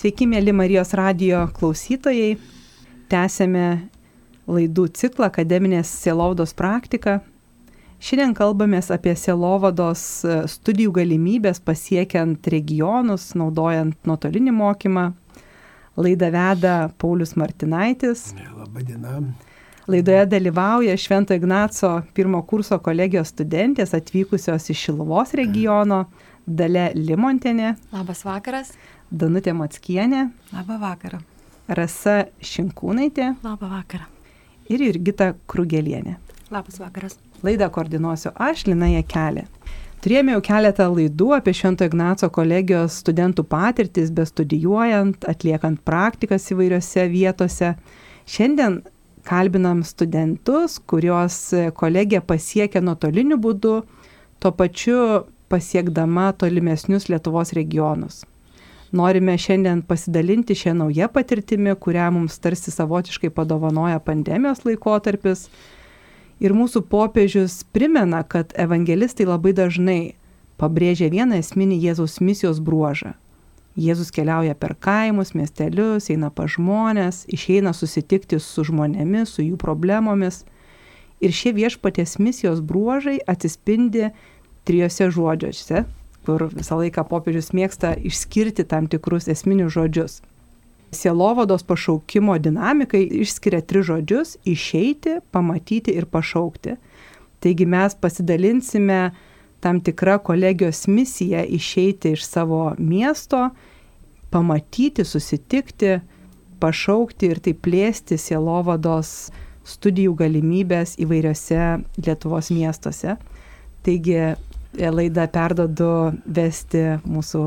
Sveiki, mėly Marijos radio klausytojai. Tęsėme laidų ciklą akademinės sielovdos praktika. Šiandien kalbamės apie sielovados e, studijų galimybės pasiekiant regionus, naudojant nuotolinį mokymą. Laidą veda Paulius Martinaitis. Labadiena. Laidoje dalyvauja Švento Ignaco pirmo kurso kolegijos studentės atvykusios iš Šiluvos regiono, Dale Limontenė. Labas vakaras. Danutė Matskienė. Labą vakarą. Rasa Šinkūnaitė. Labą vakarą. Ir Jurgita Krugelienė. Labas vakaras. Laidą koordinuosiu aš, Lina Jekelė. Turėjome jau keletą laidų apie Švento Ignaco kolegijos studentų patirtis, bestudijuojant, atliekant praktikas įvairiose vietose. Šiandien kalbinam studentus, kuriuos kolegija pasiekia nuotoliniu būdu, tuo pačiu pasiekdama tolimesnius Lietuvos regionus. Norime šiandien pasidalinti šią naują patirtimį, kurią mums tarsi savotiškai padovanoja pandemijos laikotarpis. Ir mūsų popiežius primena, kad evangelistai labai dažnai pabrėžia vieną esminį Jėzaus misijos bruožą. Jėzus keliauja per kaimus, miestelius, eina pa žmonės, išeina susitikti su žmonėmis, su jų problemomis. Ir šie viešpatės misijos bruožai atsispindi trijose žodžiuose kur visą laiką popiežius mėgsta išskirti tam tikrus esminius žodžius. Sielovados pašaukimo dinamikai išskiria tris žodžius - išeiti, pamatyti ir pašaukti. Taigi mes pasidalinsime tam tikrą kolegijos misiją išeiti iš savo miesto, pamatyti, susitikti, pašaukti ir taip plėsti sielovados studijų galimybės įvairiose Lietuvos miestuose. Taigi laidą perdodu vesti mūsų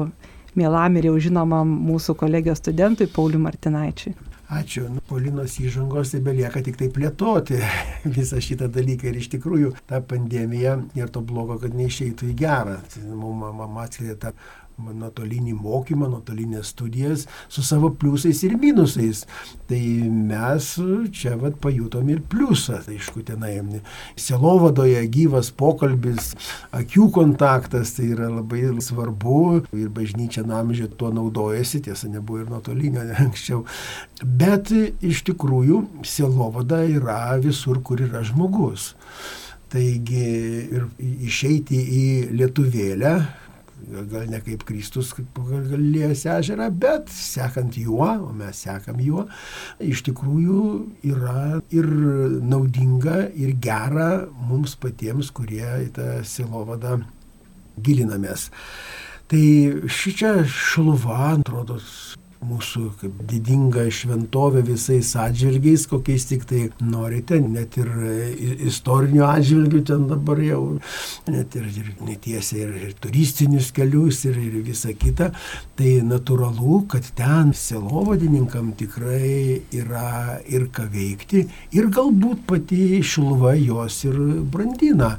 mielam ir jau žinomam mūsų kolegijos studentui Pauliu Martinaičiui. Ačiū. Nu, Polinos įžangos tai belieka tik tai plėtoti visą šitą dalyką. Ir iš tikrųjų ta pandemija ir to blogo, kad neišeitų į gerą. Mums atskleidė tą nuotolinį mokymą, nuotolinės studijas su savo pliusais ir minusais. Tai mes čia vat, pajutom ir pliusą. Tai aišku, tenai selovadoje gyvas pokalbis, akių kontaktas, tai yra labai svarbu ir bažnyčia namžė tuo naudojasi, tiesa, nebuvo ir nuotolinio ne anksčiau. Bet iš tikrųjų selovada yra visur, kur yra žmogus. Taigi ir išeiti į lietuvėlę, gal ne kaip Kristus Galilėjos ežerą, bet sekant juo, o mes sekam juo, iš tikrųjų yra ir naudinga, ir gera mums patiems, kurie į tą silovadą gilinamės. Tai ši čia šluva, atrodo, mūsų kaip didinga šventovė visais atžvilgiais, kokiais tik tai norite, net ir istorinių atžvilgių ten dabar jau, net ir, ir netiesia ir, ir turistinius kelius ir, ir visa kita. Tai natūralu, kad ten selovadininkam tikrai yra ir ką veikti ir galbūt pati šilva jos ir brandina.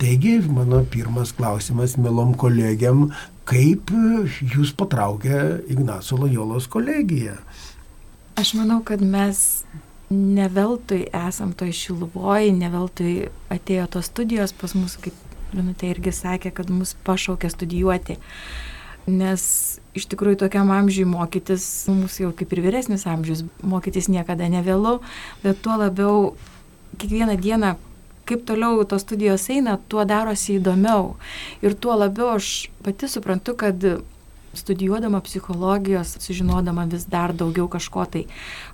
Taigi, mano pirmas klausimas melom kolegiam, kaip jūs patraukė Ignaco Lojolos kolegiją? Aš manau, kad mes ne veltui esam toj šiluvoj, ne veltui atėjo tos studijos pas mus, kaip Linutė irgi sakė, kad mus pašaukė studijuoti. Nes iš tikrųjų tokiam amžiui mokytis, mūsų jau kaip ir vyresnis amžius, mokytis niekada nevėlau, bet tuo labiau kiekvieną dieną kaip toliau tos studijos eina, tuo darosi įdomiau. Ir tuo labiau aš pati suprantu, kad studijuodama psichologijos, sužinodama vis dar daugiau kažko tai,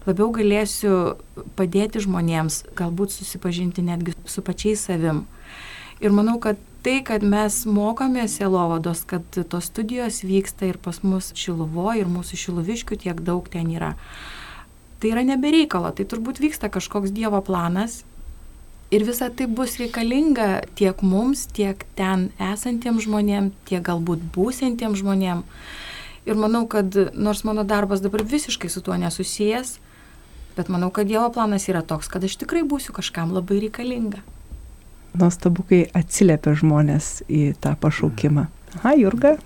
labiau galėsiu padėti žmonėms, galbūt susipažinti netgi su pačiais savim. Ir manau, kad tai, kad mes mokomės sielovados, kad tos studijos vyksta ir pas mus šiluvo, ir mūsų šiluviškių tiek daug ten yra. Tai yra nebereikalo, tai turbūt vyksta kažkoks Dievo planas Ir visa tai bus reikalinga tiek mums, tiek ten esantiems žmonėms, tiek galbūt būsintiems žmonėms. Ir manau, kad nors mano darbas dabar visiškai su tuo nesusijęs, bet manau, kad Dievo planas yra toks, kad aš tikrai būsiu kažkam labai reikalinga. Nuostabu, kai atsiliepia žmonės į tą pašaukimą. Aha, Jurga.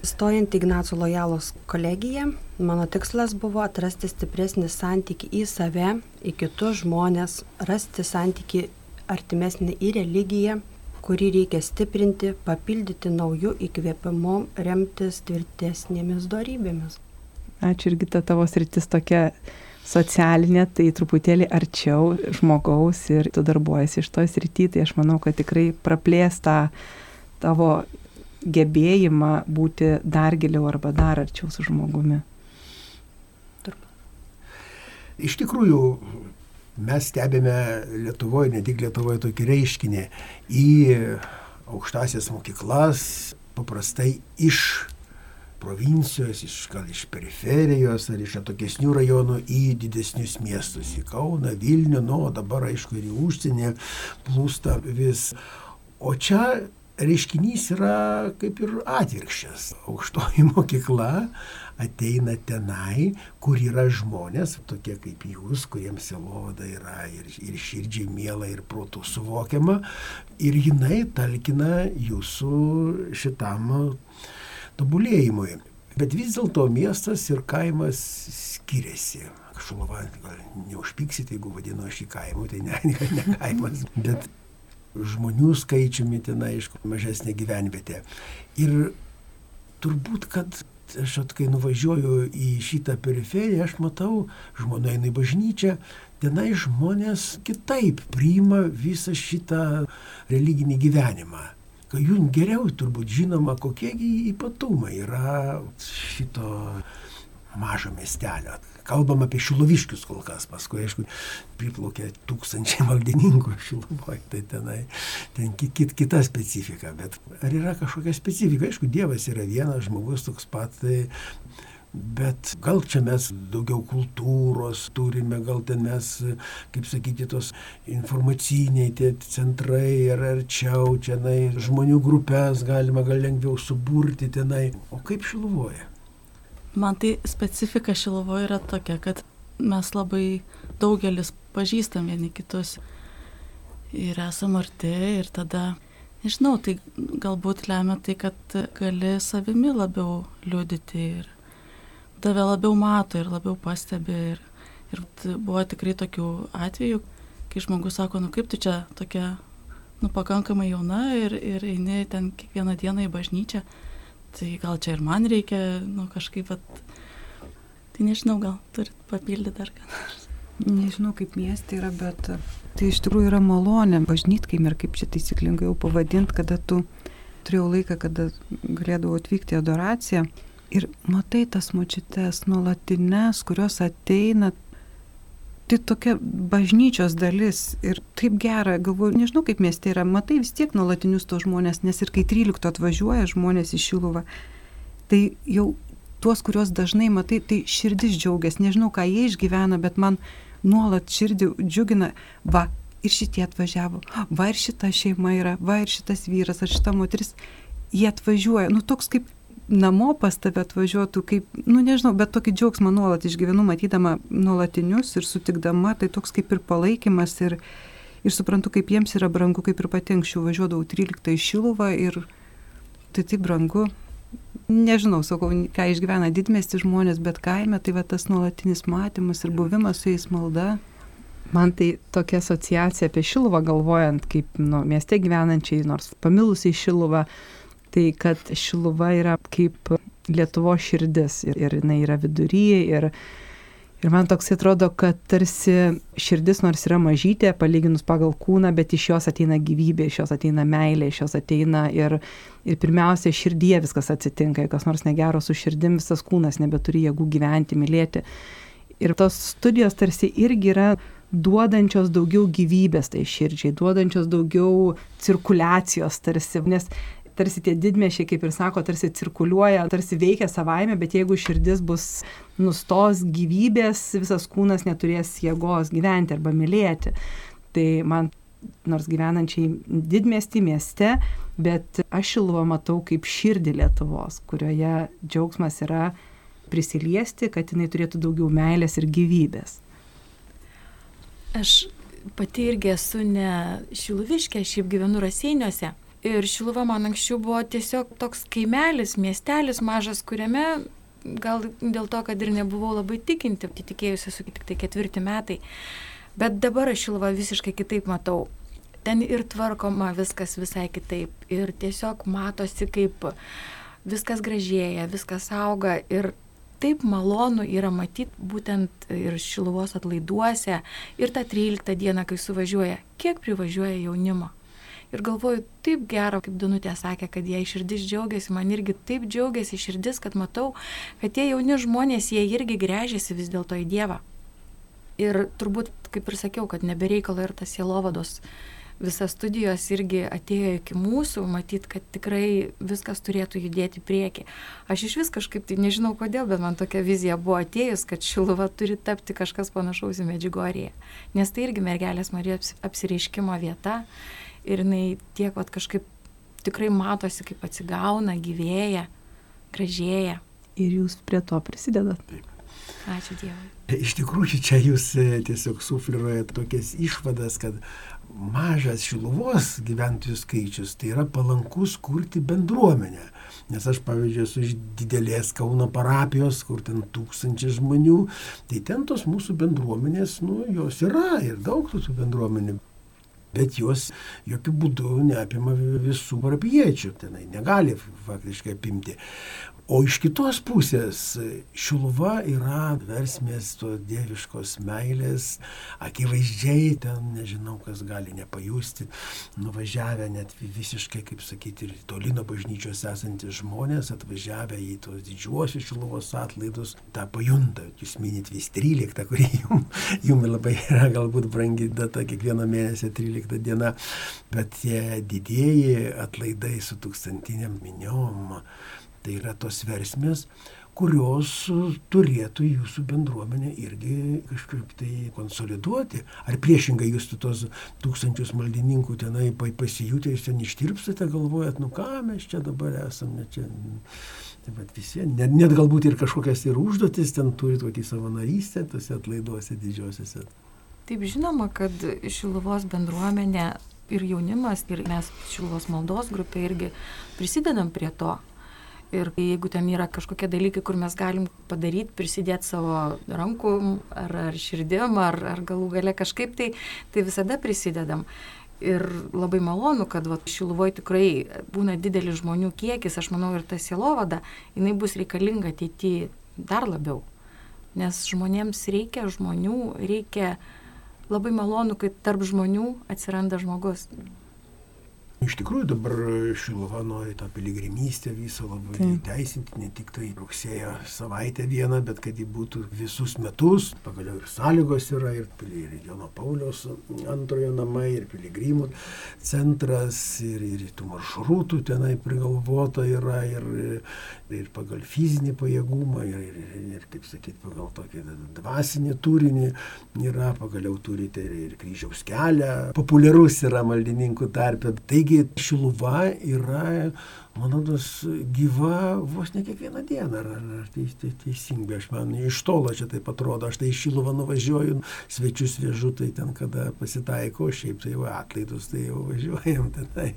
Stojant Ignaco Lojalos kolegiją, mano tikslas buvo atrasti stipresnį santyki į save, į kitus žmonės, rasti santyki artimesnė į religiją, kurį reikia stiprinti, papildyti naujų įkvėpimu, remtis tvirtesnėmis darybėmis. Ačiū irgi ta tavo sritis tokia socialinė, tai truputėlį arčiau žmogaus ir tu darbuojasi iš to srity, tai aš manau, kad tikrai praplės tą tavo gebėjimą būti dar giliau arba dar arčiau su žmogumi. Iš tikrųjų, mes stebime Lietuvoje, ne tik Lietuvoje, tokį reiškinį į aukštasias mokyklas, paprastai iš provincijos, iš, gal iš periferijos ar iš atokesnių rajonų į didesnius miestus, į Kauną, Vilnių, nu, o dabar aišku ir į užsienį plūsta vis. O čia reiškinys yra kaip ir atvirkščias. Aukštoji mokykla ateina tenai, kur yra žmonės, tokie kaip jūs, kuriems selovada yra ir, ir širdžiai mėla, ir protų suvokiama, ir jinai talkina jūsų šitam tobulėjimui. Bet vis dėlto miestas ir kaimas skiriasi. Šulova, gal neužpiksite, jeigu vadinu aš į kaimą, tai ne, ne, ne kaimas, bet žmonių skaičiumi ten, aišku, mažesnė gyvenvietė. Ir turbūt, kad aš at, kai nuvažiuoju į šitą periferiją, aš matau, žmona eina į bažnyčią, tenai žmonės kitaip priima visą šitą religinį gyvenimą. Kai jums geriau turbūt žinoma, kokie ypatumai yra šito mažo miestelio. Kalbam apie šiloviškius kol kas, paskui, aišku, priplaukė tūkstančiai maldininkų šilovoje, tai tenai, ten kit, kita specifika, bet ar yra kažkokia specifika, aišku, Dievas yra vienas žmogus toks pat, tai Bet gal čia mes daugiau kultūros turime, gal ten mes, kaip sakyti, tos informaciniai tie centrai ar arčiau tenai, žmonių grupės galima gal lengviau suburti tenai. O kaip šiluvoja? Man tai specifika Šilovoje yra tokia, kad mes labai daugelis pažįstam vieni kitus ir esam arti ir tada, nežinau, tai galbūt lemia tai, kad gali savimi labiau liudyti ir tave labiau mato ir labiau pastebi. Ir, ir buvo tikrai tokių atvejų, kai žmogus sako, nu kaip tu čia tokia, nu pakankamai jauna ir, ir eini ten kiekvieną dieną į bažnyčią tai gal čia ir man reikia, nu kažkaip, at... tai nežinau, gal turit papildyti dar ką nors. Nežinau, kaip miestė yra, bet tai iš tikrųjų yra malonė, bažnytkaim ir kaip čia taisyklingai jau pavadinti, kada tu turėjau laiką, kada galėdavau atvykti į adoraciją. Ir matai tas močiutes nuolatinės, kurios ateina tai tokia bažnyčios dalis ir taip gera, galvoju, nežinau kaip mieste yra, matai vis tiek nuolatinius to žmonės, nes ir kai 13 atvažiuoja žmonės į Šiluvą, tai jau tuos, kuriuos dažnai matai, tai širdis džiaugiasi, nežinau ką jie išgyvena, bet man nuolat širdį džiugina, va, ir šitie atvažiavo, va ir šita šeima yra, va ir šitas vyras, ar šita moteris, jie atvažiuoja, nu toks kaip namo pas tave atvažiuotų kaip, nu nežinau, bet tokį džiaugsmą nuolat išgyvenu, matydama nuolatinius ir sutikdama, tai toks kaip ir palaikymas ir, ir suprantu, kaip jiems yra brangu, kaip ir pati anksčiau važiuodavau 13 į Šiluvą ir tai taip brangu. Nežinau, sakau, ką išgyvena didmesti žmonės, bet kaime tai va tas nuolatinis matymas ir buvimas su jais malda. Man tai tokia asociacija apie Šiluvą galvojant, kaip nu, mieste gyvenančiai, nors pamilusiai Šiluvą, tai kad Šiluva yra kaip Lietuvo širdis ir, ir jinai yra viduryje ir, ir man toks atrodo, kad tarsi širdis nors yra mažytė, palyginus pagal kūną, bet iš jos ateina gyvybė, iš jos ateina meilė, iš jos ateina ir, ir pirmiausia širdyje viskas atsitinka, jei kas nors negero su širdim, visas kūnas nebeturi jėgų gyventi, mylėti. Ir tos studijos tarsi irgi yra duodančios daugiau gyvybės tai širdžiai, duodančios daugiau cirkuliacijos tarsi, nes tarsi tie didmešiai, kaip ir sako, tarsi cirkuliuoja, tarsi veikia savaime, bet jeigu širdis bus nustos gyvybės, visas kūnas neturės jėgos gyventi arba mylėti. Tai man nors gyvenančiai didmesti mieste, bet aš Šiluvą matau kaip širdį Lietuvos, kurioje džiaugsmas yra prisiliesti, kad jinai turėtų daugiau meilės ir gyvybės. Aš pati irgi esu ne šiluviškė, šiaip gyvenu Raseiniuose. Ir Šiluva man anksčiau buvo tiesiog toks kaimelis, miestelis mažas, kuriame gal dėl to, kad ir nebuvau labai tikinti, tikėjusi esu tik tai ketvirti metai. Bet dabar aš Šiluvą visiškai kitaip matau. Ten ir tvarkoma viskas visai kitaip. Ir tiesiog matosi, kaip viskas gražėja, viskas auga. Ir taip malonu yra matyti būtent ir Šiluvos atlaiduose, ir tą 13 dieną, kai suvažiuoja, kiek privažiuoja jaunimo. Ir galvoju, taip gero, kaip Danutė sakė, kad jie širdis džiaugiasi, man irgi taip džiaugiasi širdis, kad matau, kad tie jauni žmonės, jie irgi grežiasi vis dėlto į Dievą. Ir turbūt, kaip ir sakiau, kad nebereikalo ir tas jėlovados visas studijos irgi atėjo iki mūsų, matyt, kad tikrai viskas turėtų judėti prieki. Aš iš vis kažkaip tai nežinau kodėl, bet man tokia vizija buvo atėjus, kad Šiluva turi tapti kažkas panašaus į Medžiugoriją. Nes tai irgi mergelės Marijos apsireiškimo vieta ir jinai tiek vat, kažkaip tikrai matosi, kaip atsigauna, gyvėja, gražėja. Ir jūs prie to prisidedat. Taip. Ačiū Dievui. Iš tikrųjų, čia jūs e, tiesiog sufliruojate tokias išvadas, kad mažas Šiluvos gyventojų skaičius tai yra palankus kurti bendruomenę. Nes aš, pavyzdžiui, esu iš didelės Kauno parapijos, kur ten tūkstančiai žmonių, tai ten tos mūsų bendruomenės, nu, jos yra ir daug tų bendruomenių. Bet jos jokių būdų neapima visų parapiečių, tenai negali faktiškai apimti. O iš kitos pusės Šiluva yra versmės to dieviškos meilės, akivaizdžiai ten nežinau, kas gali nepajusti, nuvažiavę net visiškai, kaip sakyti, ir tolino bažnyčios esantys žmonės, atvažiavę į tos didžiuosius Šiluvos atlaidus, tą pajunta. Jūs minit vis 13, kuri jums jum labai yra galbūt brangi data, kiekvieną mėnesį 13 diena, bet tie didieji atlaidai su tūkstantiniam miniom Tai yra tos versmės, kurios turėtų jūsų bendruomenę irgi kažkaip tai konsoliduoti. Ar priešingai jūs tos tūkstančius maldininkų tenai pasijutę, jūs ten ištirpstate, galvojat, nu ką mes čia dabar esame, čia... Taip pat visi, net, net galbūt ir kažkokias ir užduotis ten turi tokį savanorystę, tose atlaiduose didžiosiuose. Taip žinoma, kad Šiluvos bendruomenė ir jaunimas, ir mes Šiluvos maldos grupė irgi prisidedam prie to, Ir jeigu ten yra kažkokie dalykai, kur mes galim padaryti, prisidėti savo rankų ar, ar širdim, ar, ar galų gale kažkaip, tai, tai visada prisidedam. Ir labai malonu, kad va, Šiluvoje tikrai būna didelis žmonių kiekis, aš manau, ir ta sielovada, jinai bus reikalinga ateityje dar labiau. Nes žmonėms reikia žmonių, reikia labai malonu, kai tarp žmonių atsiranda žmogus. Iš tikrųjų dabar Šiluva nori tą piligrimystę visą labai Taip. teisinti, ne tik tai rugsėjo savaitę vieną, bet kad ji būtų visus metus, pagaliau ir sąlygos yra, ir, ir Jono Pauliaus antrojo namai, ir piligrimų centras, ir, ir tų maršrutų tenai prigalvota yra, ir, ir pagal fizinį pajėgumą, ir, ir, ir kaip sakyti, pagal tokį dvasinį turinį yra, pagaliau turite ir, ir kryžiaus kelią, populiarus yra maldininkų. Taigi Taigi Šiluva yra, man rodos, gyva vos ne kiekvieną dieną. Ar, ar tai, tai teisingai, aš man iš tolo čia taip atrodo, aš tai iš Šiluvą nuvažiuoju, svečius vežu, tai ten kada pasitaiko, šiaip tai jau atlaidus, tai jau važiuojam tenai.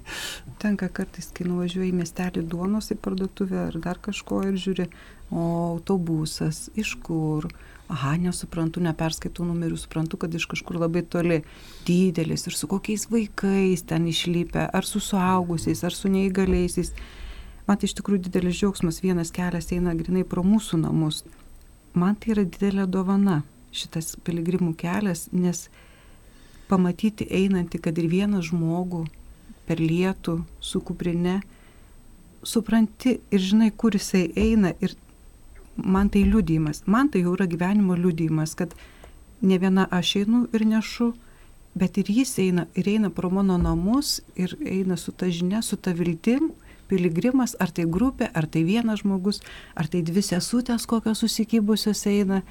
Tenka kartais, kai nuvažiuoju į miestelį duonos į parduotuvę ar dar kažko ir žiūri, o autobusas, iš kur, aha, nesuprantu, neperskaitau numerių, suprantu, kad iš kažkur labai toli didelis ir su kokiais vaikais ten išlypę, ar su suaugusiais, ar su neįgaliaisiais. Man tai iš tikrųjų didelis džiaugsmas, vienas kelias eina grinai pro mūsų namus. Man tai yra didelė dovana šitas piligrimų kelias, nes pamatyti einantį, kad ir vieną žmogų per lietų su kuprine, supranti ir žinai, kur jisai eina ir man tai liudijimas, man tai jau yra gyvenimo liudijimas, kad ne viena aš einu ir nešu, bet ir jis eina ir eina pro mano namus ir eina su ta žinia, su ta viltim, piligrimas, ar tai grupė, ar tai vienas žmogus, ar tai dvi sesutės kokios susikybusios eina.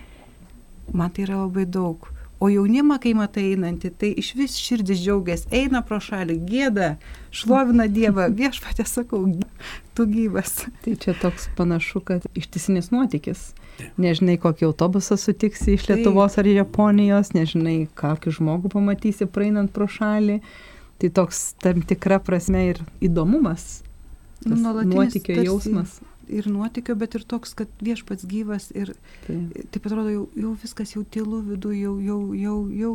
Man tai yra labai daug. O jaunimą, kai matai einantį, tai iš vis širdis džiaugiasi, eina pro šalį, gėda, šlovina Dievą, viešpatė sakau, tu gyvas. Tai čia toks panašu, kad ištisinis nuotykis. Nežinai, kokį autobusą sutiksi iš Lietuvos ar Japonijos, nežinai, kokį žmogų pamatysi praeinant pro šalį. Tai toks tam tikra prasme ir įdomumas. Nuotykio jausmas ir nuotykio, bet ir toks, kad viešpats gyvas ir taip, taip atrodo, jau, jau viskas jau tylu vidu, jau, jau, jau, jau.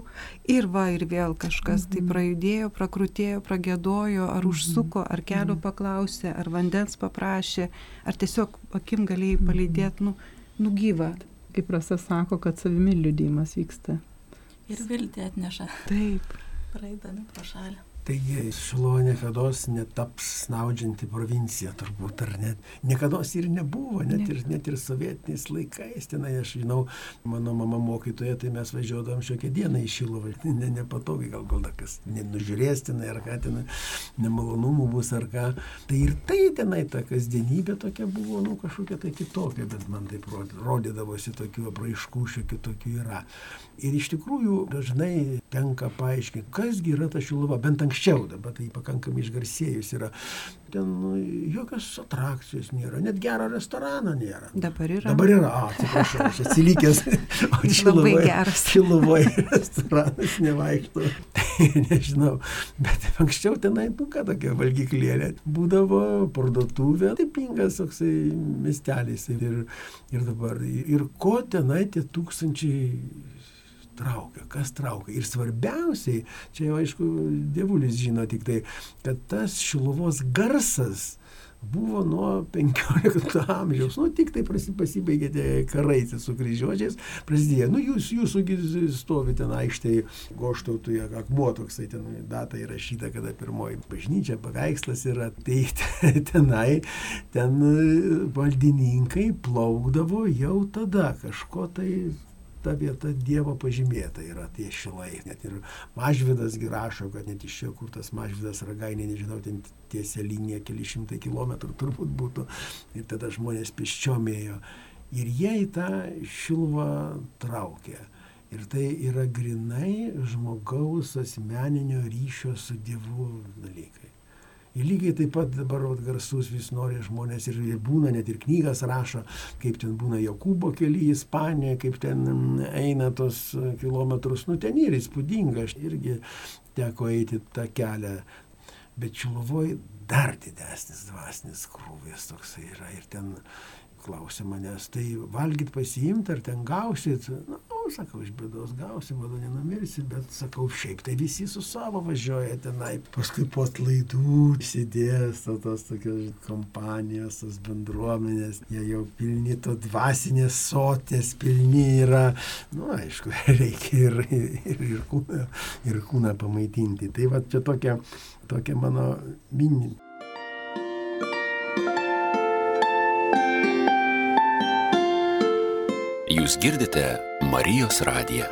Ir va, ir vėl kažkas tai mhm. tai prajudėjo, prakrutėjo, pragėdojo, ar mhm. užsuko, ar kelio mhm. paklausė, ar vandens paprašė, ar tiesiog akim galėjai palydėti. Nu, nugyva. Kaip rasa sako, kad savimi liudijimas vyksta. Ir viltį atneša, Taip. praeidami pro šalį. Taigi Šilovo niekada netaps snaudžianti provincija, turbūt, ar net. Niekada ir nebuvo, net, ir, net ir sovietiniais laikais. Tenai aš žinau, mano mama mokytoja, tai mes važiuodavom šiokią dieną į Šilovą. Ne, nepatogiai, gal gal kas nenužiūrės tenai, ar ką ten, nemalonumų bus, ar ką. Tai ir tai tenai ta kasdienybė tokia buvo, nu kažkokia tai kitokia, bet man rod- rodydavosi tokių apraiškų, šiokių tokių yra. Ir iš tikrųjų dažnai tenka paaiškinti, kasgi yra ta Šilova, bent anksčiau, dabar tai pakankamai išgarsėjus yra. Ten nu, jokios atrakcijos nėra, net gero restorano nėra. Dabar yra. Dabar yra, a, atsiprašau, aš atsilikęs. O Labai geras. Šiluvoje restoranas nevaikšto. Tai nežinau. Bet anksčiau tenai, nu ką tokia valgyklėlė. Būdavo parduotuvė, taipingas toksai miestelis. Ir, ir dabar, ir ko tenai tie tūkstančiai traukia, kas traukia. Ir svarbiausiai, čia jau aišku, dievulis žino tik tai, kad tas šiluvos garsas buvo nuo 15 amžiaus, nu tik tai pasibaigė karai su kryžiuočiais, prasidėjo, nu jūs, jūsų stovi ten aikštėje, goštautuje, akmuo toksai ten data įrašyta, kada pirmoji bažnyčia, paveikslas yra, tai tenai, ten valdininkai plaukdavo jau tada kažko tai ta vieta Dievo pažymėta yra tie šilai. Net ir Mažvidas rašo, kad net iš čia, kur tas Mažvidas ragainė, nežinau, ten tiesia linija keli šimtai kilometrų turbūt būtų. Ir tada žmonės pieščiomėjo. Ir jie į tą šilvą traukė. Ir tai yra grinai žmogaus asmeninio ryšio su Dievu dalykai. Ir lygiai taip pat dabar vat, garsus vis nori žmonės ir, ir būna, net ir knygas rašo, kaip ten būna Jokūbo keli į Ispaniją, kaip ten mm, eina tos kilometrus, nu ten yra įspūdinga, aš irgi teko eiti tą kelią, bet Čiluvoj dar didesnis dvasinis krūvis toksai yra. Ir ten klausė manęs, tai valgyt pasiimti ar ten gausit, na, nu, sakau, iš bėdos gausi, vadu nenumirsi, bet sakau, šiaip tai visi su savo važiuoja tenai. Paskui po atlaidų sėdės to- tos tokios kompanijos, tos bendruomenės, jie jau pilni to dvasinės sotės, pilni yra, nu, aišku, reikia ir, ir, ir, kūną, ir kūną pamaitinti. Tai va čia tokia, tokia mano minė. Jūs girdite Marijos radiją.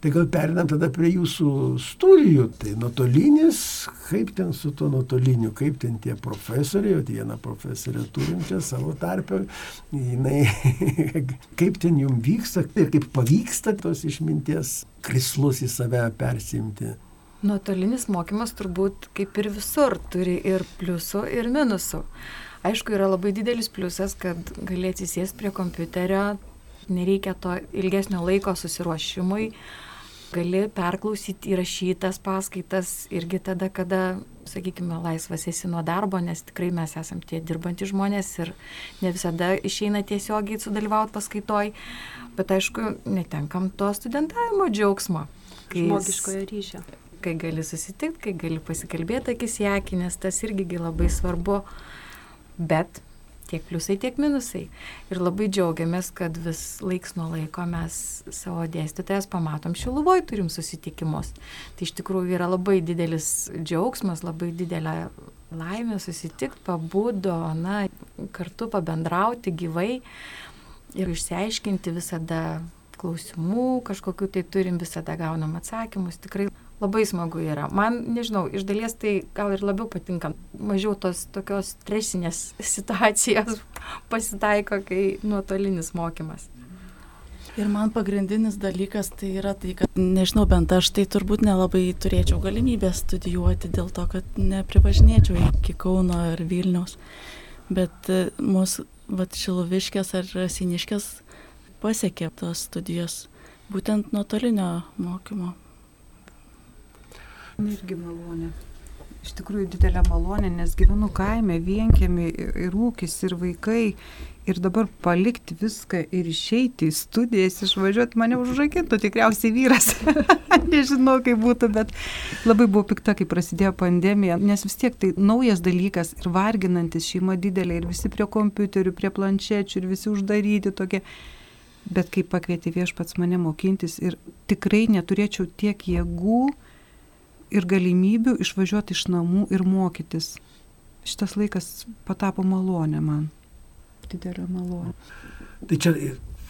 Tai gal perinam tada prie jūsų studijų. Tai nuotolinis, kaip ten su tuo nuotoliniu, kaip ten tie profesoriai, o viena profesorė turim čia savo tarpę, jinai, kaip ten jums vyksta ir kaip pavyksta tos išminties krislus į save persimti. Nuotolinis mokymas turbūt kaip ir visur turi ir pliusų, ir minusų. Aišku, yra labai didelis pliusas, kad gali atsisėsti prie kompiuterio, nereikia to ilgesnio laiko susiruošimui, gali perklausyti įrašytas paskaitas irgi tada, kada, sakykime, laisvas esi nuo darbo, nes tikrai mes esame tie dirbantys žmonės ir ne visada išeina tiesiogiai sudalyvauti paskaitoj, bet aišku, netenkam to studentavimo džiaugsmo. Žmogiškojo ryšio. kai gali susitikti, kai gali pasikalbėti akis į akį, nes tas irgi gi labai svarbu. Bet tiek pliusai, tiek minusai. Ir labai džiaugiamės, kad vis laiks nuo laiko mes savo dėstytojas pamatom šiluvoj, turim susitikimus. Tai iš tikrųjų yra labai didelis džiaugsmas, labai didelė laimė susitikti, pabudo, na, kartu pabendrauti gyvai ir išsiaiškinti visada klausimų, kažkokiu tai turim, visada gaunam atsakymus. Tikrai labai smagu yra. Man, nežinau, iš dalies tai gal ir labiau patinka. Mažiau tos tokios stresinės situacijos pasitaiko, kai nuotolinis mokymas. Ir man pagrindinis dalykas tai yra tai, kad, nežinau, bent aš tai turbūt nelabai turėčiau galimybę studijuoti dėl to, kad neprivažinėčiau iki Kauno ar Vilniaus. Bet e, mūsų, Šiloviškės ar Siniškės pasiekė tos studijos būtent nuotolinio mokymo. Irgi malonė. iš tikrųjų didelė malonė, nes gyvenu kaime, vienkiami ir ūkis, ir vaikai. Ir dabar palikti viską ir išeiti į studijas, išvažiuoti mane užrakintų tikriausiai vyras. Nežinau, kaip būtų, bet labai buvau pikta, kai prasidėjo pandemija, nes vis tiek tai naujas dalykas ir varginantis šeima didelė ir visi prie kompiuterių, prie planšečių ir visi uždaryti tokie. Bet kai pakvietė viešpats mane mokintis ir tikrai neturėčiau tiek jėgų, ir galimybių išvažiuoti iš namų ir mokytis. Šitas laikas patapo malonė man. Didelė malonė. Tai čia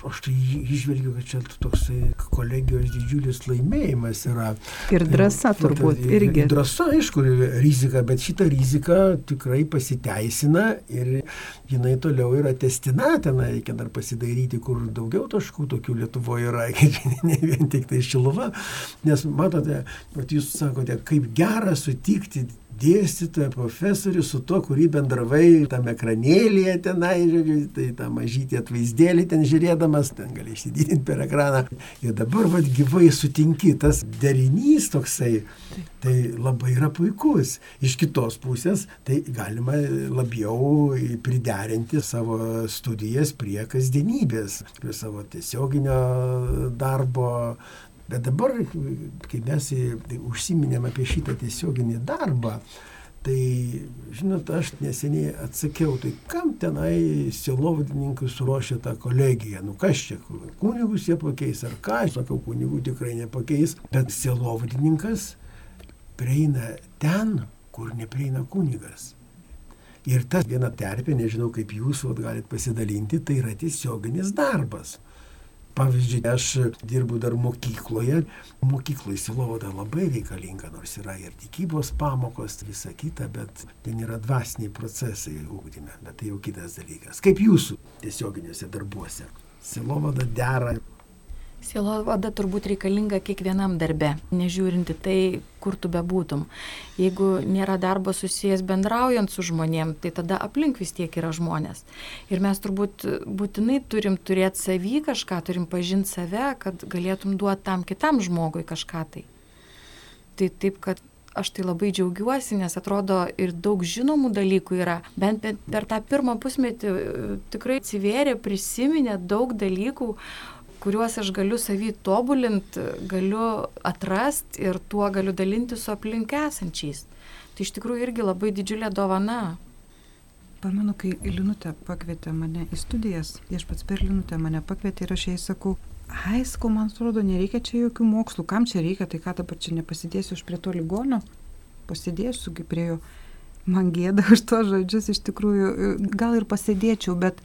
aš tai išvelgiu, kad čia toksai kolegijos didžiulis laimėjimas yra. Ir drąsa turbūt ir, irgi. Drąsa, aišku, rizika, bet šita rizika tikrai pasiteisina ir jinai toliau yra testina, ten reikia dar pasidaryti, kur daugiau taškų tokių Lietuvoje yra, ne vien tik tai šiluva. Nes matote, jūs sakote, kaip gera sutikti dėstytoją, profesorių su tuo, kurį bendravai tam ekranėlėje tenai, žodžiu, tai tą mažytį atvaizdėlį ten žiūrėdamas, ten gali išsididinti per ekraną. Ir dabar vad gyvai sutinki, tas derinys toksai, tai labai yra puikus. Iš kitos pusės, tai galima labiau priderinti savo studijas prie kasdienybės, prie savo tiesioginio darbo, Bet dabar, kai mes užsiminėm apie šitą tiesioginį darbą, tai, žinot, aš neseniai atsakiau, tai kam tenai silovadininkus ruošia tą kolegiją, nu kas čia, kunigus jie pakeis ar ką, aš sakau, kunigų tikrai nepakeis, bet silovadininkas prieina ten, kur neprieina kunigas. Ir ta viena terpė, nežinau kaip jūs galite pasidalinti, tai yra tiesioginis darbas. Pavyzdžiui, aš dirbu dar mokykloje. Mokykloje silovada labai reikalinga, nors yra ir tikybos pamokos, visa kita, bet ten yra dvasiniai procesai ūkdyme, bet tai jau kitas dalykas. Kaip jūsų tiesioginiuose darbuose? Silovada dera Sielovada turbūt reikalinga kiekvienam darbe, nežiūrinti tai, kur tu bebūtum. Jeigu nėra darbo susijęs bendraujant su žmonėm, tai tada aplink vis tiek yra žmonės. Ir mes turbūt būtinai turim turėti savį kažką, turim pažinti save, kad galėtum duoti tam kitam žmogui kažką tai. Tai taip, kad aš tai labai džiaugiuosi, nes atrodo ir daug žinomų dalykų yra. Bent per tą pirmą pusmetį e, tikrai atsivėrė, prisiminė daug dalykų, kuriuos aš galiu savį tobulint, galiu atrast ir tuo galiu dalinti su aplink esančiais. Tai iš tikrųjų irgi labai didžiulė dovana. Pamenu, kai Linutė pakvietė mane į studijas, aš pats per Linutę mane pakvietė ir aš jai sakau, ai, sakau, man atrodo, nereikia čia jokių mokslų, kam čia reikia, tai ką dabar čia nepasidėsiu už prie to ligonio, pasidėsiu, kaip prie jo, man gėda už to žodžius, iš tikrųjų, gal ir pasidėčiau, bet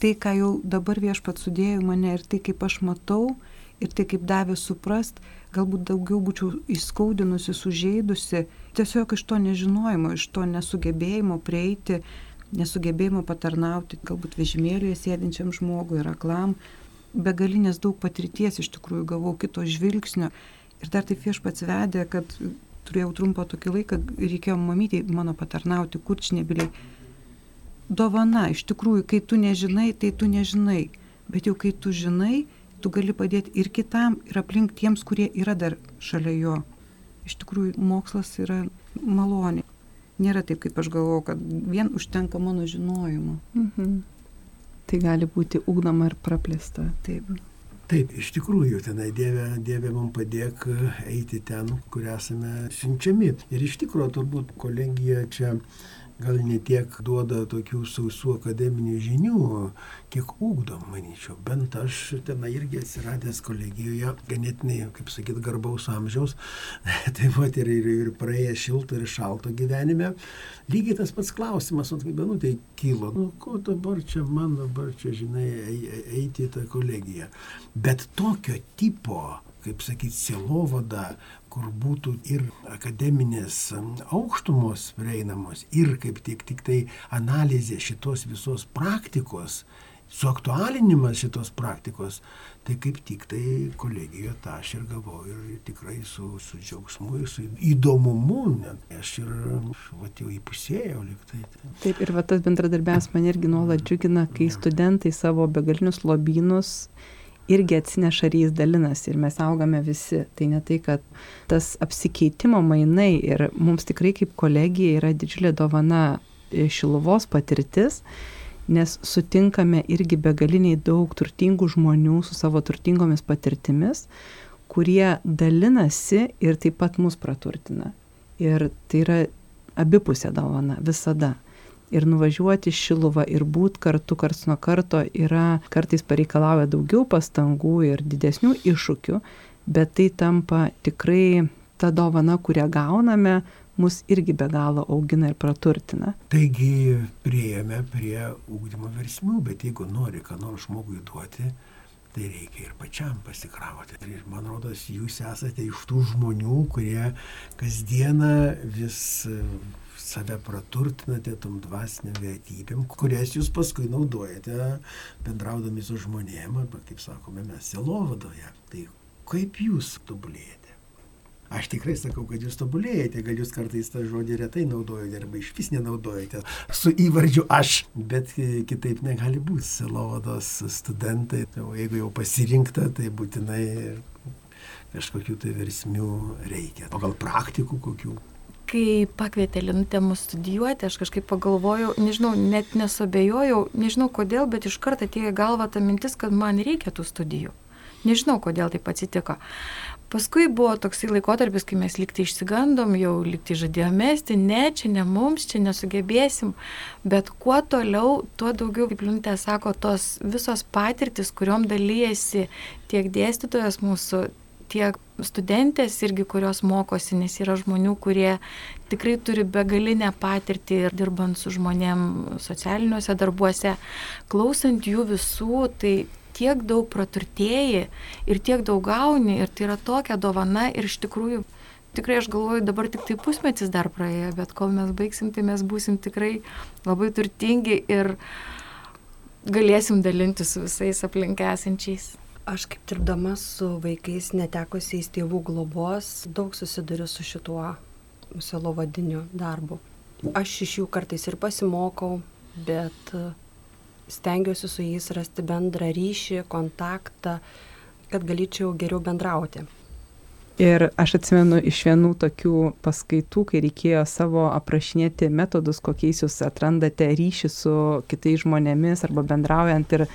tai, ką jau dabar viešpat sudėjo mane ir tai, kaip aš matau, ir tai, kaip davė suprast, galbūt daugiau būčiau įskaudinusi, sužeidusi, tiesiog iš to nežinojimo, iš to nesugebėjimo prieiti, nesugebėjimo patarnauti, galbūt vežimėlėje sėdinčiam žmogui ir aklam, begalinės daug patirties iš tikrųjų gavau kito žvilgsnio. Ir dar taip viešpats vedė, kad turėjau trumpą tokį laiką, reikėjo mamytį mano patarnauti kurčnebiliai dovana, iš tikrųjų, kai tu nežinai, tai tu nežinai, bet jau kai tu žinai, tu gali padėti ir kitam, ir aplink tiems, kurie yra dar šalia jo. Iš tikrųjų, mokslas yra malonė. Nėra taip, kaip aš galvoju, kad vien užtenka mano žinojimo. Mhm. Tai gali būti ugdoma ir praplėsta. Taip. Taip, iš tikrųjų, tenai Dieve, Dieve mums padėk eiti ten, kur esame siunčiami. Ir iš tikrųjų, turbūt kolegija čia gal ne tiek duoda tokių sausų akademinių žinių, kiek ūkdom, manyčiau. Bent aš ten irgi atsiradęs kolegijoje, ganėtinai, kaip sakyt, garbaus amžiaus, taip pat ir, ir, ir praėjęs šilto ir šalto gyvenime. Lygiai tas pats klausimas, o kaip benu, tai kilo, nu, ko dabar čia man dabar čia, žinai, eiti į tą kolegiją. Bet tokio tipo kaip sakyt, sielovada, kur būtų ir akademinės aukštumos prieinamos, ir kaip tik, tik tai analizė šitos visos praktikos, suaktualinimas šitos praktikos, tai kaip tik tai kolegijoje tą aš ir gavau ir tikrai su, su džiaugsmu ir su įdomumu, net aš ir va, jau įpusėjau liktai. Taip, ir va, tas bendradarbiavimas man irgi nuolat džiugina, kai studentai savo begalinius lobynus irgi atsineša ir jais dalinasi ir mes augame visi. Tai ne tai, kad tas apsikeitimo mainai ir mums tikrai kaip kolegija yra didžiulė dovana e, šiluvos patirtis, nes sutinkame irgi begaliniai daug turtingų žmonių su savo turtingomis patirtimis, kurie dalinasi ir taip pat mus praturtina. Ir tai yra abipusė dovana visada ir nuvažiuoti šiluvą ir būt kartu karts nuo karto yra kartais pareikalauja daugiau pastangų ir didesnių iššūkių, bet tai tampa tikrai ta dovana, kurią gauname, mus irgi be galo augina ir praturtina. Taigi prieėmė prie ūkdymo versmių, bet jeigu nori ką nors žmogui duoti, tai reikia ir pačiam pasikrauti. Ir man rodos, jūs esate iš tų žmonių, kurie kasdieną vis save praturtinate tom dvasiniam vertybėm, kurias jūs paskui naudojate bendraudami su žmonėm, arba kaip sakome, mes selovadoje. Tai kaip jūs tobulėjate? Aš tikrai sakau, kad jūs tobulėjate, gal jūs kartais tą žodį retai naudojate arba iš vis nenaudojate su įvardžiu aš, bet kitaip negali būti. Selovados studentai, jeigu jau pasirinkta, tai būtinai kažkokių tai versmių reikia. O gal praktikų kokių? Kai pakvietė Linutę mus studijuoti, aš kažkaip pagalvojau, nežinau, net nesobėjojau, nežinau kodėl, bet iš karto atėjo galva ta mintis, kad man reikia tų studijų. Nežinau, kodėl taip atsitiko. Paskui buvo toksai laikotarpis, kai mes liktai išsigandom, jau liktai žadėjome mesti, ne, čia ne mums, čia nesugebėsim, bet kuo toliau, tuo daugiau, kaip Liuntė sako, tos visos patirtis, kuriuom dalyjasi tiek dėstytojas mūsų, tiek studentės irgi, kurios mokosi, nes yra žmonių, kurie tikrai turi begalinę patirtį ir dirbant su žmonėm socialiniuose darbuose, klausant jų visų, tai tiek daug praturtėjai ir tiek daug gauni ir tai yra tokia dovana ir iš tikrųjų tikrai aš galvoju, dabar tik tai pusmetis dar praėjo, bet kol mes baigsim, tai mes būsim tikrai labai turtingi ir galėsim dalinti su visais aplink esančiais. Aš kaip dirbdama su vaikais netekusiais tėvų globos daug susiduriu su šituo selovadiniu darbu. Aš iš jų kartais ir pasimokau, bet e, stengiuosi su jais rasti bendrą ryšį, kontaktą, kad galėčiau geriau bendrauti. Ir aš atsimenu iš vienų tokių paskaitų, kai reikėjo savo aprašinėti metodus, kokiais jūs atrandate ryšį su kitais žmonėmis arba bendraujant ir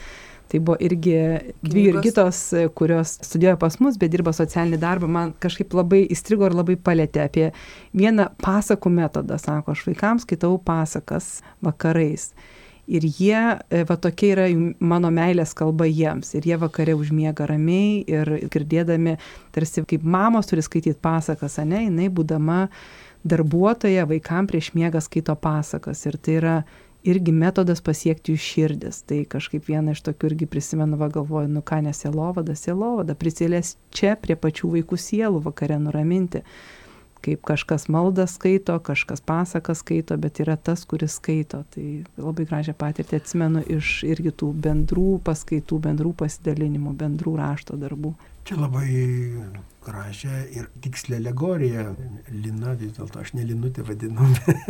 Tai buvo irgi dvi Jurgitos, kurios studijuoja pas mus, bet dirba socialinį darbą, man kažkaip labai įstrigo ir labai palėtė apie vieną pasakų metodą. Sako, aš vaikams skaitau pasakas vakarais. Ir jie, e, va tokia yra mano meilės kalba jiems. Ir jie vakare užmiega ramiai ir girdėdami, tarsi kaip mamos turi skaityti pasakas, ne, jinai būdama darbuotoja vaikam prieš miegą skaito pasakas. Ir tai yra irgi metodas pasiekti jų širdis. Tai kažkaip vieną iš tokių irgi prisimenu, va galvoju, nu ką nesėlovada, sėlovada, prisilės čia prie pačių vaikų sielų vakare nuraminti. Kaip kažkas maldą skaito, kažkas pasaką skaito, bet yra tas, kuris skaito. Tai labai gražią patirtį atsimenu iš irgi tų bendrų paskaitų, bendrų pasidalinimų, bendrų rašto darbų. Čia labai gražią ir tikslę alegoriją. Lina, vis dėlto aš ne Linutė vadinu,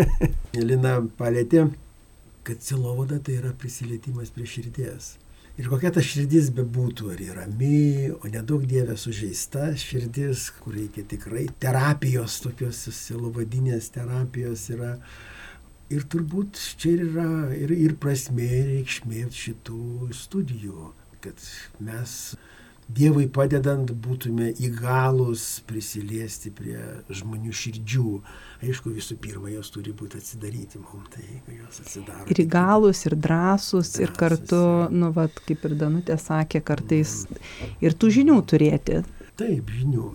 Lina palėtė kad silovada tai yra prisilietimas prie širdies. Ir kokia ta širdis bebūtų, ar yra rami, o nedaug dievė sužeista širdis, kur reikia tikrai terapijos, tokios silovadinės terapijos yra. Ir turbūt čia yra ir, ir prasmė, ir reikšmė šitų studijų, kad mes Dievui padedant būtume įgalus prisiliesti prie žmonių širdžių. Aišku, visų pirma, jos turi būti atsidaryti mums, tai jeigu jos atsidaro. Ir tai įgalus, ir drąsus, drąsus ir kartu, nu, vat, kaip ir Danutė sakė, kartais mm. ir tų žinių turėti. Taip, žinių.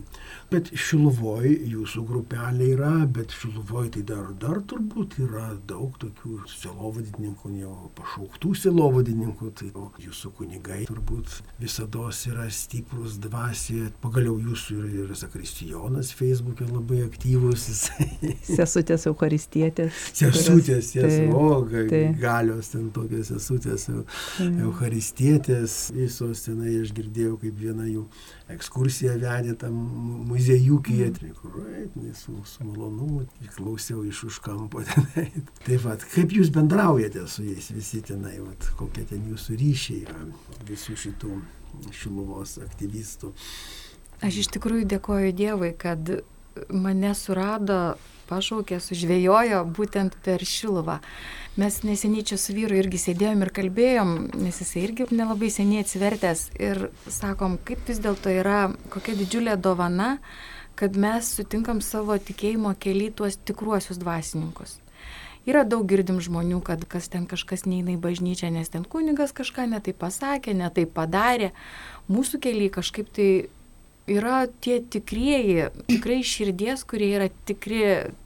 Bet Šiluvoj jūsų grupelė yra, bet Šiluvoj tai dar, dar turbūt yra daug tokių silovadininkų, jau pašauktų silovadininkų, tai jūsų kunigai turbūt visada yra stiprus dvasė, pagaliau jūsų ir, ir Zakristijonas Facebook'e labai aktyvus. Sesutės Eucharistietės. Sesutės, jas, o, galios ten tokios sesutės Eucharistietės, visos tenai aš girdėjau kaip viena jų ekskursiją vedė tam muziejūkyje, mm. kur tai su, su malonumu klausiau iš už kampo tenai. Tai vad, kaip jūs bendraujate su jais visi tenai, vat, kokie ten jūsų ryšiai visų šitų šiluvos aktyvistų. Aš iš tikrųjų dėkoju Dievui, kad mane surado, pašaukė, sužvėjojo būtent per šiluvą. Mes neseniai čia su vyru irgi sėdėjom ir kalbėjom, nes jisai irgi nelabai seniai atsivertęs ir sakom, kaip vis dėlto yra, kokia didžiulė dovana, kad mes sutinkam savo tikėjimo keli tuos tikruosius dvasininkus. Yra daug girdim žmonių, kad kas ten kažkas neina į bažnyčią, nes ten kunigas kažką netai pasakė, netai padarė. Mūsų keliai kažkaip tai yra tie tikrieji, tikrai širdies, kurie yra tikri,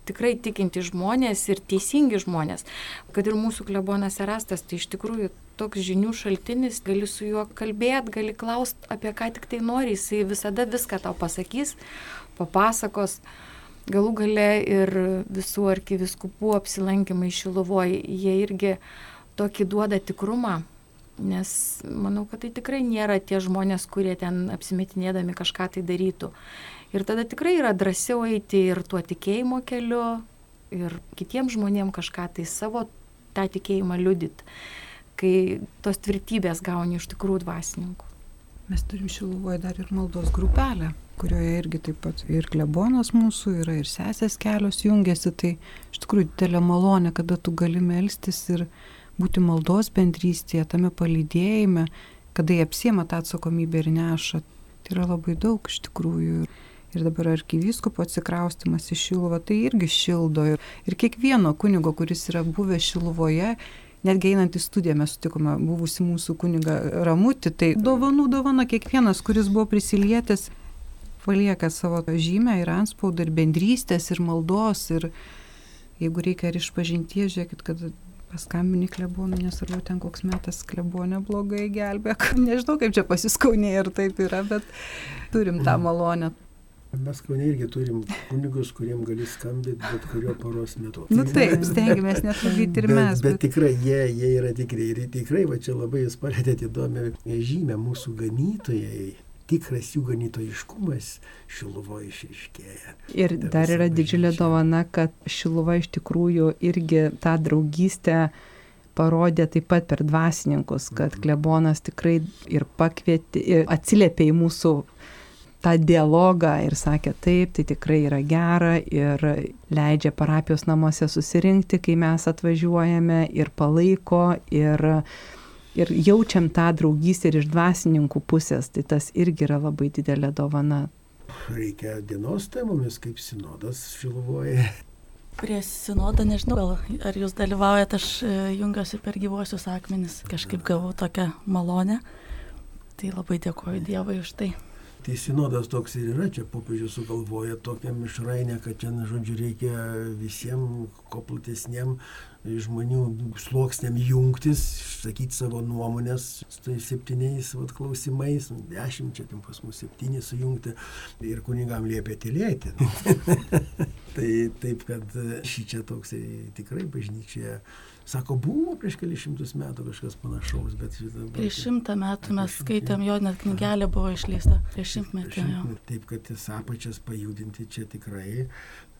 tikrai tikinti žmonės ir teisingi žmonės. Kad ir mūsų klebonas Erastas, tai iš tikrųjų toks žinių šaltinis, gali su juo kalbėti, gali klausti apie ką tik tai nori, jisai visada viską tau pasakys, papasakos. Galų gale ir visų arkiviskupų apsilankimai Šiluvoje, jie irgi tokį duoda tikrumą, Nes manau, kad tai tikrai nėra tie žmonės, kurie ten apsimetinėdami kažką tai darytų. Ir tada tikrai yra drąsiau eiti ir tuo tikėjimo keliu, ir kitiems žmonėms kažką tai savo tą tikėjimą liudit, kai tos tvirtybės gauni iš tikrųjų dvasininkų. Mes turim Šiluvoje dar ir maldos grupelę, kurioje irgi taip pat ir klebonas mūsų yra, ir sesės kelios jungiasi. Tai iš tikrųjų didelė malonė, kada tu gali melstis ir būti maldos bendrystėje, tame palydėjime, kada jie apsiema tą atsakomybę ir neša. Tai yra labai daug iš tikrųjų. Ir dabar arkivyskupo atsikraustimas iš Šiluvą tai irgi šildo. Ir, ir kiekvieno kunigo, kuris yra buvęs Šiluvoje, netgi einant į studiją mes sutikome buvusi mūsų kuniga Ramutį, tai dovanų dovana kiekvienas, kuris buvo prisilietęs, palieka savo žymę ir anspaudą, ir bendrystės, ir maldos, ir jeigu reikia ir išpažinties, žiūrėkit, kad paskambini klebonui, nesvarbu ten koks metas klebonė blogai gelbė, nežinau kaip čia pasiskaunė ir taip yra, bet turim tą malonę. Mes kaunė irgi turim kunigus, kuriem gali skambinti bet kurio paros metu. Na nu, taip, stengiamės netrukdyti ir bet, mes. Bet, bet tikrai jie, jie yra tikrai. Ir tikrai, va čia labai jūs palėtėte įdomią žymę, mūsų ganytojai tikras jų ganytojiškumas Šiluvoje išriškėja. Ir dar yra didžiulė dovana, kad Šiluva iš tikrųjų irgi tą draugystę parodė taip pat per dvasininkus, kad mhm. klebonas tikrai ir pakvietė, ir atsiliepė į mūsų tą dialogą ir sakė taip, tai tikrai yra gera ir leidžia parapijos namuose susirinkti, kai mes atvažiuojame ir palaiko ir ir jaučiam tą draugystę ir iš dvasininkų pusės, tai tas irgi yra labai didelė dovana. Reikia dienos temomis, kaip sinodas šiluvoja. Prie sinodo nežinau, gal ar jūs dalyvaujate, aš e, jungiuosi per gyvosius akmenis, kažkaip gavau tokią malonę. Tai labai dėkoju Dievui už tai. Tai sinodas toks ir yra, čia popiežius sugalvoja tokią mišrainę, kad čia, žodžiu, reikia visiems kuo platesniem žmonių sluoksniam jungtis, išsakyti savo nuomonės su tais septyniais vat, klausimais, dešimt čia ten pas mus septyni sujungti ir kunigam liepia tylėti. tai taip, kad šį čia toks tikrai bažnyčioje Sako, buvo prieš kelius šimtus metų kažkas panašaus, bet šitą... Prieš šimtą metų mes skaitėm, jo net knygelė buvo išleista. Prieš šimtmetį. Taip, kad tas apačias pajudinti čia tikrai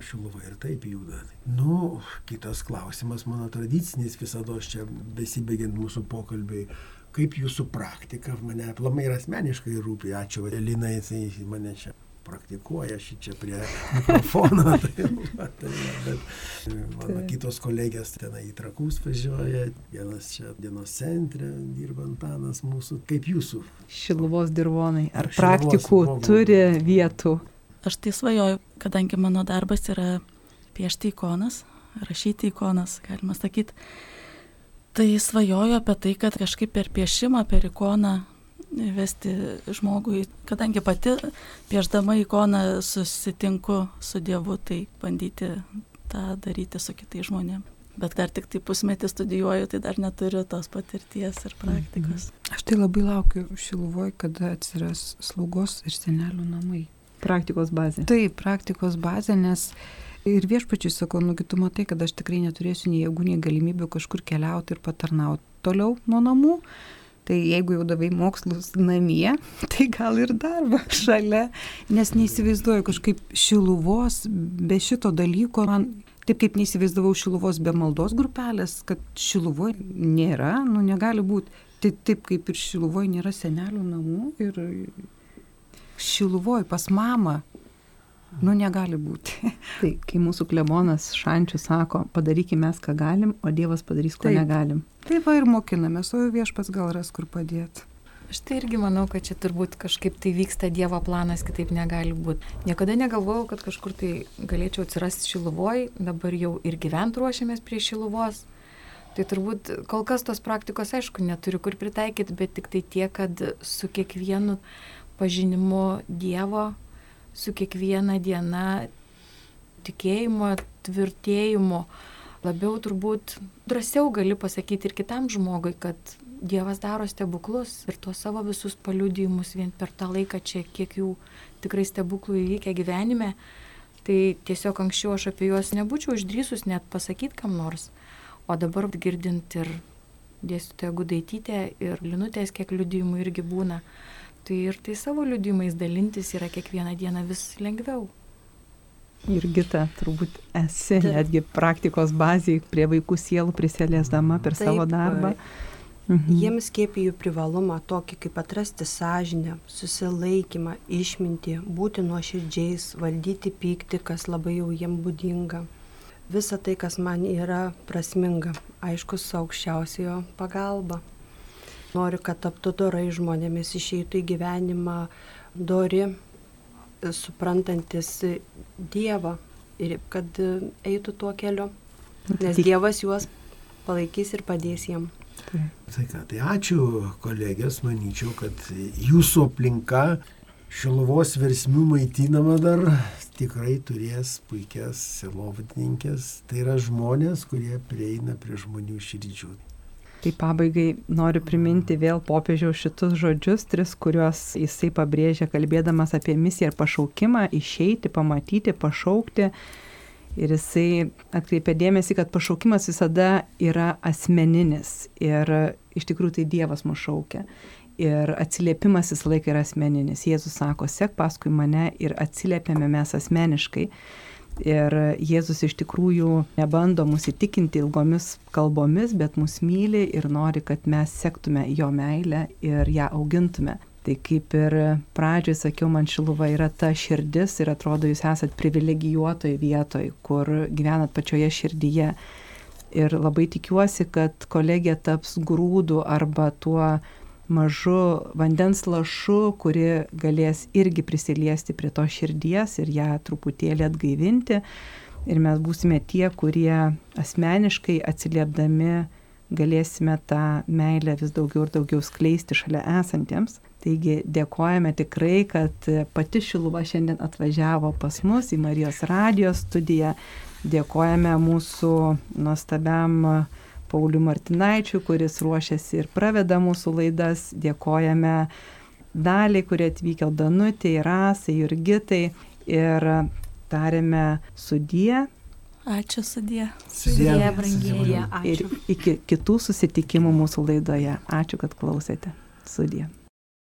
šiluva ir taip juda. Nu, kitas klausimas, mano tradicinis visada čia besibaigiant mūsų pokalbiai kaip jūsų praktika mane aplamai ir asmeniškai rūpi. Ačiū, Elinai, tai mane čia praktikuoja šį čia prie mikrofono. tai, va, tai, bet mano kitos kolegės tenai į trakus važiuoja, vienas čia dienos centre dirba Antanas mūsų. Kaip jūsų? Šiluvos dirvonai. Ar praktikų dirvonai. turi vietų? Aš tai svajoju, kadangi mano darbas yra piešti ikonas, rašyti ikonas, galima sakyti. Tai svajoju apie tai, kad kažkaip per piešimą, per ikoną vesti žmogui, kadangi pati pieždama ikoną susitinku su Dievu, tai bandyti tą daryti su kitais žmonėmis. Bet dar tik tai pusmetį studijuoju, tai dar neturiu tos patirties ir praktikos. Mhm. Aš tai labai laukiu Šiluvoje, kada atsiras slaugos ir senelių namai. Praktikos bazė. Taip, praktikos bazė, nes ir viešpačiui sakau, nu, tu matai, kad aš tikrai neturėsiu nei jėgų, nei galimybių kažkur keliauti ir patarnauti toliau nuo namų Tai jeigu jau davai mokslus namie, tai gal ir darbą šalia, nes neįsivaizduoju kažkaip šiluvos, be šito dalyko, man taip kaip neįsivaizdavau šiluvos be maldos grupelės, kad šiluvoje nėra, nu negali būti. Tai taip kaip ir šiluvoje nėra senelių namų ir šiluvoje pas mamą Nu, negali būti. Tai kai mūsų klebonas Šančių sako, padarykime mes, ką galim, o Dievas padarys, ko Taip. negalim. Taip va ir mokinamės, o viešpas gal ras kur padėti. Aš tai irgi manau, kad čia turbūt kažkaip tai vyksta Dievo planas, kitaip negali būti. Niekada negalvojau, kad kažkur tai galėčiau atsirasti Šiluvoj, dabar jau ir gyvent ruošiamės prie Šiluvos. Tai turbūt kol kas tos praktikos, aišku, neturiu kur pritaikyti, bet tik tai tiek, kad su kiekvienu pažinimu Dievo, su kiekviena diena tikėjimo, tvirtėjimo, labiau turbūt drąsiau gali pasakyti ir kitam žmogui, kad Dievas daro stebuklus ir tuos savo visus paliudijimus vien per tą laiką čia, kiek jų tikrai stebuklų įvykę gyvenime, tai tiesiog anksčiau aš apie juos nebūčiau išdrysus net pasakyti kam nors. O dabar girdint ir dėstytoją Gudaitytę ir Linutės, kiek liudijimų irgi būna, tai ir tai savo liudijimais dalintis yra kiekvieną dieną vis lengviau. Ir gita, turbūt esi netgi praktikos bazėje prie vaikų sielų prisėlėsdama per Taip, savo darbą. Mhm. Jiems skiepijų privalumą tokį kaip atrasti sąžinę, susilaikymą, išmintį, būti nuoširdžiais, valdyti pyktį, kas labai jau jiem būdinga. Visa tai, kas man yra prasminga, aišku, su aukščiausiojo pagalba. Noriu, kad taptų dorai žmonėmis, išeitų į gyvenimą dori, suprantantis Dievą ir kad eitų tuo keliu, nes Tik- Dievas juos palaikys ir padės jiem. Tai ką, tai ačiū kolegės, manyčiau, kad jūsų aplinka Šiluvos versmių maitinama dar tikrai turės puikias selovadininkės. Tai yra žmonės, kurie prieina prie žmonių širdžių. Tai pabaigai noriu priminti vėl popiežiaus šitus žodžius, tris, kuriuos jisai pabrėžia, kalbėdamas apie misiją ir pašaukimą - išeiti, pamatyti, pašaukti. Ir jisai atkreipia dėmesį, kad pašaukimas visada yra asmeninis. Ir iš tikrųjų tai Dievas mus šaukia. Ir atsiliepimas visą laiką yra asmeninis. Jėzus sako, sek paskui mane ir atsiliepiame mes asmeniškai. Ir Jėzus iš tikrųjų nebando mus įtikinti ilgomis kalbomis, bet mus myli ir nori, kad mes sektume jo meilę ir ją augintume. Tai kaip ir pradžioj sakiau, man šiluva yra ta širdis ir atrodo, jūs esat privilegijuotoj vietoj, kur gyvenat pačioje širdyje. Ir labai tikiuosi, kad kolegija taps grūdų arba tuo mažu vandens lašu, kuri galės irgi prisiliesti prie to širdies ir ją truputėlį atgaivinti. Ir mes būsime tie, kurie asmeniškai atsiliepdami galėsime tą meilę vis daugiau ir daugiau skleisti šalia esantiems. Taigi dėkojame tikrai, kad pati Šiluva šiandien atvažiavo pas mus į Marijos radijos studiją. Dėkojame mūsų nuostabiam Pauliu Martinaičiu, kuris ruošiasi ir praveda mūsų laidas. Dėkojame daliai, kurie atvykę Danutė, Rasai, Jurgitai ir tarėme sudie Ačiū sudė. Sudie, brangieji. ir iki kitų susitikimų mūsų laidoje. Ačiū, kad klausėte. Sudie.